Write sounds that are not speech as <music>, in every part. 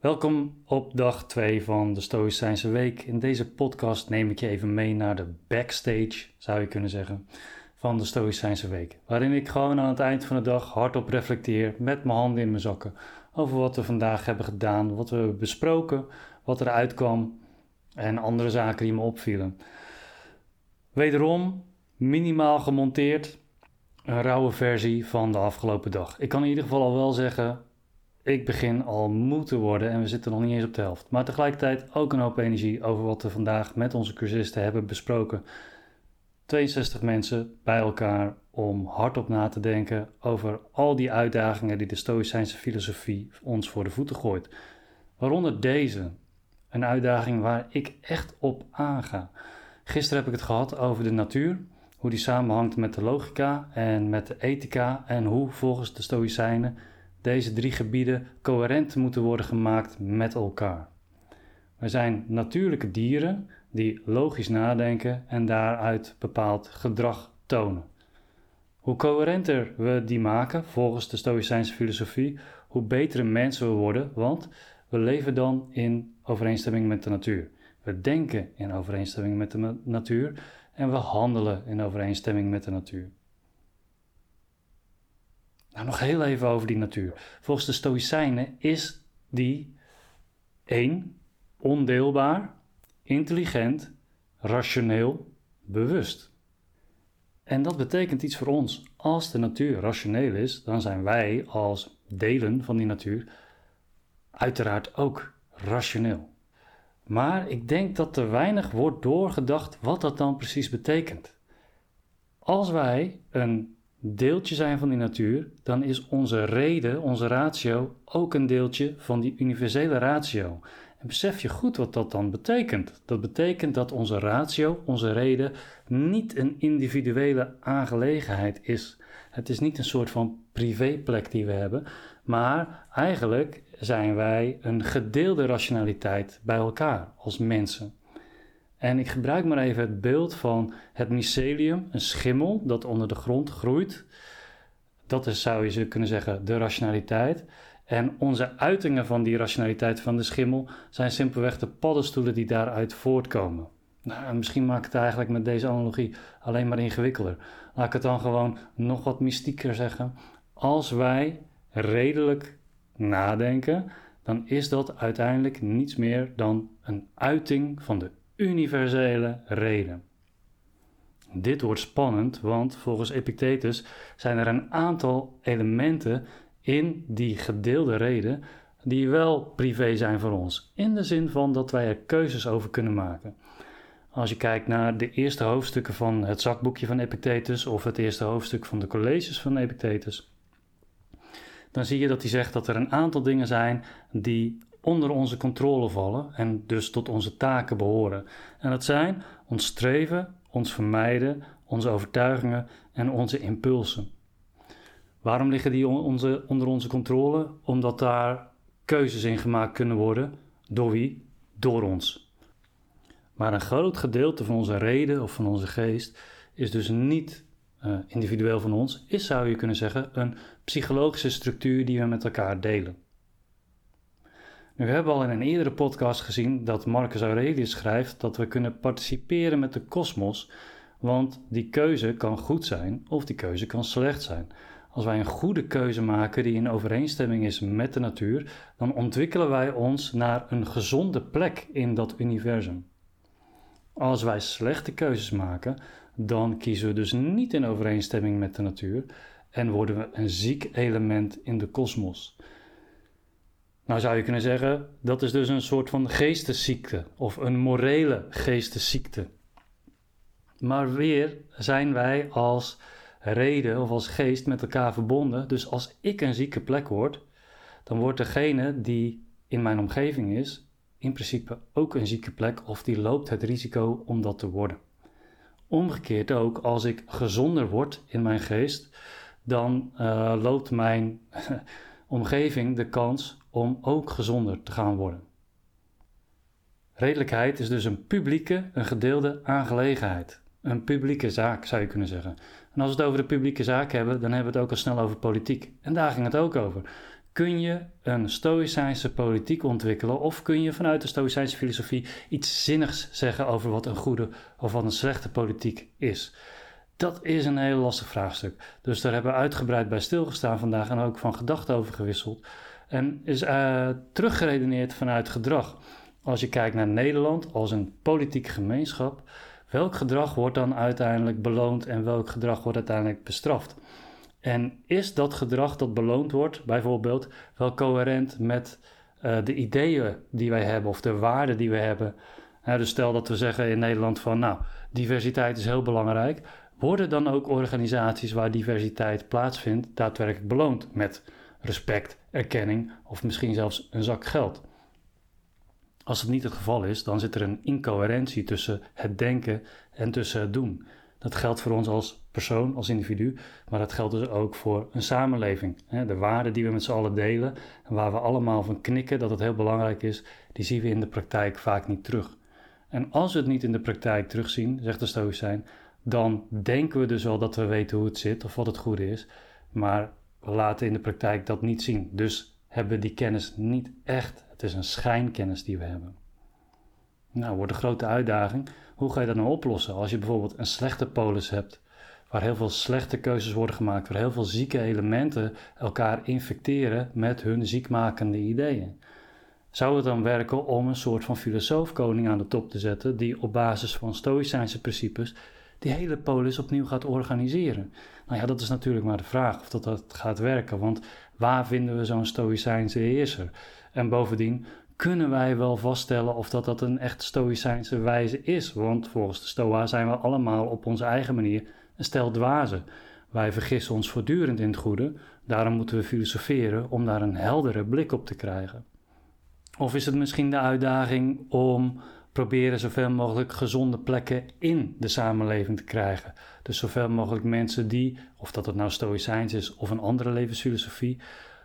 Welkom op dag 2 van de Stoïcijnse Week. In deze podcast neem ik je even mee naar de backstage, zou je kunnen zeggen, van de Stoïcijnse Week. Waarin ik gewoon aan het eind van de dag hardop reflecteer met mijn handen in mijn zakken over wat we vandaag hebben gedaan, wat we hebben besproken, wat er uitkwam en andere zaken die me opvielen. Wederom minimaal gemonteerd, een rauwe versie van de afgelopen dag. Ik kan in ieder geval al wel zeggen, ik begin al moe te worden en we zitten nog niet eens op de helft. Maar tegelijkertijd ook een hoop energie over wat we vandaag met onze cursisten hebben besproken. 62 mensen bij elkaar om hardop na te denken over al die uitdagingen die de Stoïcijnse filosofie ons voor de voeten gooit. Waaronder deze, een uitdaging waar ik echt op aanga. Gisteren heb ik het gehad over de natuur, hoe die samenhangt met de logica en met de ethica en hoe volgens de Stoïcijnen deze drie gebieden coherent moeten worden gemaakt met elkaar. Wij zijn natuurlijke dieren die logisch nadenken en daaruit bepaald gedrag tonen. Hoe coherenter we die maken volgens de Stoïcijnse filosofie, hoe betere mensen we worden, want we leven dan in overeenstemming met de natuur. We denken in overeenstemming met de natuur en we handelen in overeenstemming met de natuur. Nou, nog heel even over die natuur. Volgens de Stoïcijnen is die één ondeelbaar, intelligent, rationeel, bewust. En dat betekent iets voor ons. Als de natuur rationeel is, dan zijn wij als delen van die natuur uiteraard ook rationeel. Maar ik denk dat er weinig wordt doorgedacht wat dat dan precies betekent. Als wij een deeltje zijn van die natuur, dan is onze reden, onze ratio, ook een deeltje van die universele ratio. En besef je goed wat dat dan betekent? Dat betekent dat onze ratio, onze reden, niet een individuele aangelegenheid is. Het is niet een soort van privéplek die we hebben, maar eigenlijk zijn wij een gedeelde rationaliteit bij elkaar als mensen. En ik gebruik maar even het beeld van het mycelium, een schimmel dat onder de grond groeit. Dat is, zou je kunnen zeggen, de rationaliteit. En onze uitingen van die rationaliteit van de schimmel zijn simpelweg de paddenstoelen die daaruit voortkomen. Nou, misschien maak ik het eigenlijk met deze analogie alleen maar ingewikkelder. Laat ik het dan gewoon nog wat mystieker zeggen. Als wij redelijk nadenken, dan is dat uiteindelijk niets meer dan een uiting van de universele reden. Dit wordt spannend, want volgens Epictetus zijn er een aantal elementen in die gedeelde reden die wel privé zijn voor ons, in de zin van dat wij er keuzes over kunnen maken. Als je kijkt naar de eerste hoofdstukken van het zakboekje van Epictetus of het eerste hoofdstuk van de colleges van Epictetus, dan zie je dat hij zegt dat er een aantal dingen zijn die onder onze controle vallen en dus tot onze taken behoren. En dat zijn ons streven, ons vermijden, onze overtuigingen en onze impulsen. Waarom liggen die onze, onder onze controle? Omdat daar keuzes in gemaakt kunnen worden. Door wie? Door ons. Maar een groot gedeelte van onze reden of van onze geest is dus niet uh, individueel van ons, is zou je kunnen zeggen een psychologische structuur die we met elkaar delen. We hebben al in een eerdere podcast gezien dat Marcus Aurelius schrijft dat we kunnen participeren met de kosmos, want die keuze kan goed zijn of die keuze kan slecht zijn. Als wij een goede keuze maken die in overeenstemming is met de natuur, dan ontwikkelen wij ons naar een gezonde plek in dat universum. Als wij slechte keuzes maken, dan kiezen we dus niet in overeenstemming met de natuur en worden we een ziek element in de kosmos. Nou zou je kunnen zeggen, dat is dus een soort van geestesziekte of een morele geestesziekte. Maar weer zijn wij als reden of als geest met elkaar verbonden. Dus als ik een zieke plek word, dan wordt degene die in mijn omgeving is, in principe ook een zieke plek of die loopt het risico om dat te worden. Omgekeerd ook, als ik gezonder word in mijn geest, dan uh, loopt mijn <laughs> omgeving de kans om ook gezonder te gaan worden. Redelijkheid is dus een publieke, een gedeelde aangelegenheid. Een publieke zaak zou je kunnen zeggen. En als we het over de publieke zaak hebben, dan hebben we het ook al snel over politiek. En daar ging het ook over. kun je een stoïcijnse politiek ontwikkelen of kun je vanuit de stoïcijnse filosofie iets zinnigs zeggen over wat een goede of wat een slechte politiek is? Dat is een heel lastig vraagstuk. Dus daar hebben we uitgebreid bij stilgestaan vandaag en ook van gedachten over gewisseld. En is uh, teruggeredeneerd vanuit gedrag. Als je kijkt naar Nederland als een politieke gemeenschap, welk gedrag wordt dan uiteindelijk beloond en welk gedrag wordt uiteindelijk bestraft? En is dat gedrag dat beloond wordt, bijvoorbeeld, wel coherent met uh, de ideeën die wij hebben of de waarden die we hebben? dus stel dat we zeggen in Nederland van, nou, diversiteit is heel belangrijk. Worden dan ook organisaties waar diversiteit plaatsvindt daadwerkelijk beloond met respect, erkenning of misschien zelfs een zak geld? Als het niet het geval is, dan zit er een incoherentie tussen het denken en tussen het doen. Dat geldt voor ons als persoon, als individu, maar dat geldt dus ook voor een samenleving. De waarden die we met z'n allen delen en waar we allemaal van knikken dat het heel belangrijk is, die zien we in de praktijk vaak niet terug. En als we het niet in de praktijk terugzien, zegt de Stoïcijn, dan denken we dus wel dat we weten hoe het zit of wat het goede is, maar we laten in de praktijk dat niet zien. Dus hebben we die kennis niet echt. Het is een schijnkennis die we hebben. Nou, wordt een grote uitdaging. Hoe ga je dat nou oplossen? Als je bijvoorbeeld een slechte polis hebt, waar heel veel slechte keuzes worden gemaakt, waar heel veel zieke elementen elkaar infecteren met hun ziekmakende ideeën. Zou het dan werken om een soort van filosoofkoning aan de top te zetten, die op basis van stoïcijnse principes die hele polis opnieuw gaat organiseren? Nou ja, dat is natuurlijk maar de vraag of dat, dat gaat werken, want waar vinden we zo'n stoïcijnse heerser? En bovendien, kunnen wij wel vaststellen of dat, dat een echt stoïcijnse wijze is? Want volgens de stoa zijn we allemaal op onze eigen manier een stel dwazen. Wij vergissen ons voortdurend in het goede, daarom moeten we filosoferen om daar een heldere blik op te krijgen. Of is het misschien de uitdaging om proberen zoveel mogelijk gezonde plekken in de samenleving te krijgen? Dus zoveel mogelijk mensen die, of dat het nou stoïcijns is of een andere levensfilosofie,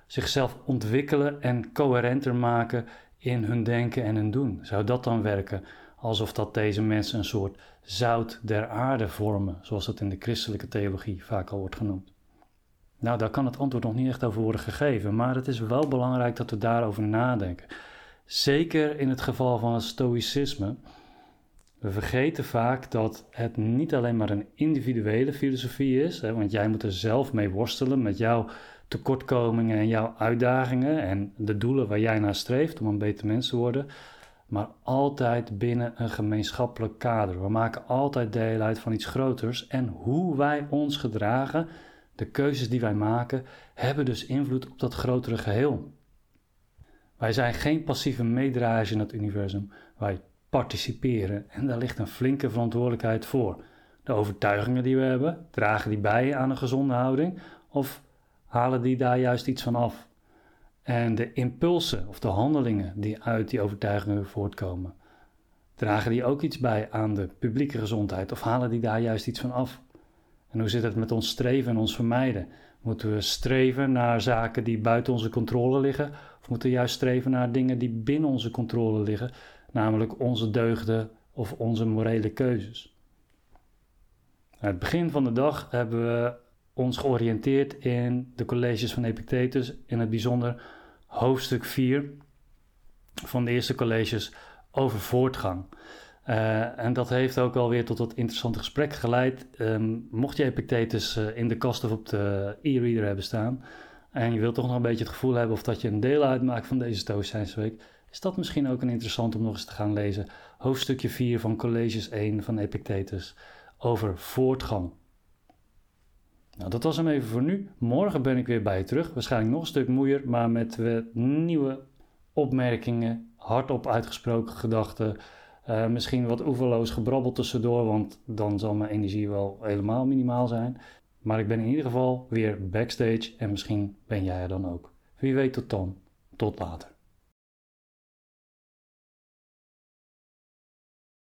zichzelf ontwikkelen en coherenter maken in hun denken en hun doen. Zou dat dan werken? Alsof dat deze mensen een soort zout der aarde vormen, zoals dat in de christelijke theologie vaak al wordt genoemd. Nou, daar kan het antwoord nog niet echt over worden gegeven, maar het is wel belangrijk dat we daarover nadenken. Zeker in het geval van het stoïcisme. We vergeten vaak dat het niet alleen maar een individuele filosofie is, hè, want jij moet er zelf mee worstelen met jouw tekortkomingen en jouw uitdagingen en de doelen waar jij naar streeft om een beter mens te worden, maar altijd binnen een gemeenschappelijk kader. We maken altijd deel uit van iets groters en hoe wij ons gedragen, de keuzes die wij maken, hebben dus invloed op dat grotere geheel. Wij zijn geen passieve meedrager in het universum, wij participeren en daar ligt een flinke verantwoordelijkheid voor. De overtuigingen die we hebben, dragen die bij aan een gezonde houding of halen die daar juist iets van af? En de impulsen of de handelingen die uit die overtuigingen voortkomen, dragen die ook iets bij aan de publieke gezondheid of halen die daar juist iets van af? En hoe zit het met ons streven en ons vermijden? Moeten we streven naar zaken die buiten onze controle liggen? Of moeten we juist streven naar dingen die binnen onze controle liggen, namelijk onze deugden of onze morele keuzes? Aan het begin van de dag hebben we ons georiënteerd in de colleges van Epictetus, in het bijzonder hoofdstuk 4 van de eerste colleges over voortgang. Uh, en dat heeft ook alweer tot dat interessante gesprek geleid. Um, mocht je Epictetus uh, in de kast of op de e-reader hebben staan en je wilt toch nog een beetje het gevoel hebben of dat je een deel uitmaakt van deze Stoïcijnse week, is dat misschien ook een interessant om nog eens te gaan lezen. Hoofdstukje 4 van colleges 1 van Epictetus over voortgang. Nou, dat was hem even voor nu. Morgen ben ik weer bij je terug. Waarschijnlijk nog een stuk moeier, maar met nieuwe opmerkingen, hardop uitgesproken gedachten. Uh, misschien wat oeverloos gebrabbel tussendoor, want dan zal mijn energie wel helemaal minimaal zijn. Maar ik ben in ieder geval weer backstage en misschien ben jij er dan ook. Wie weet tot dan. Tot later.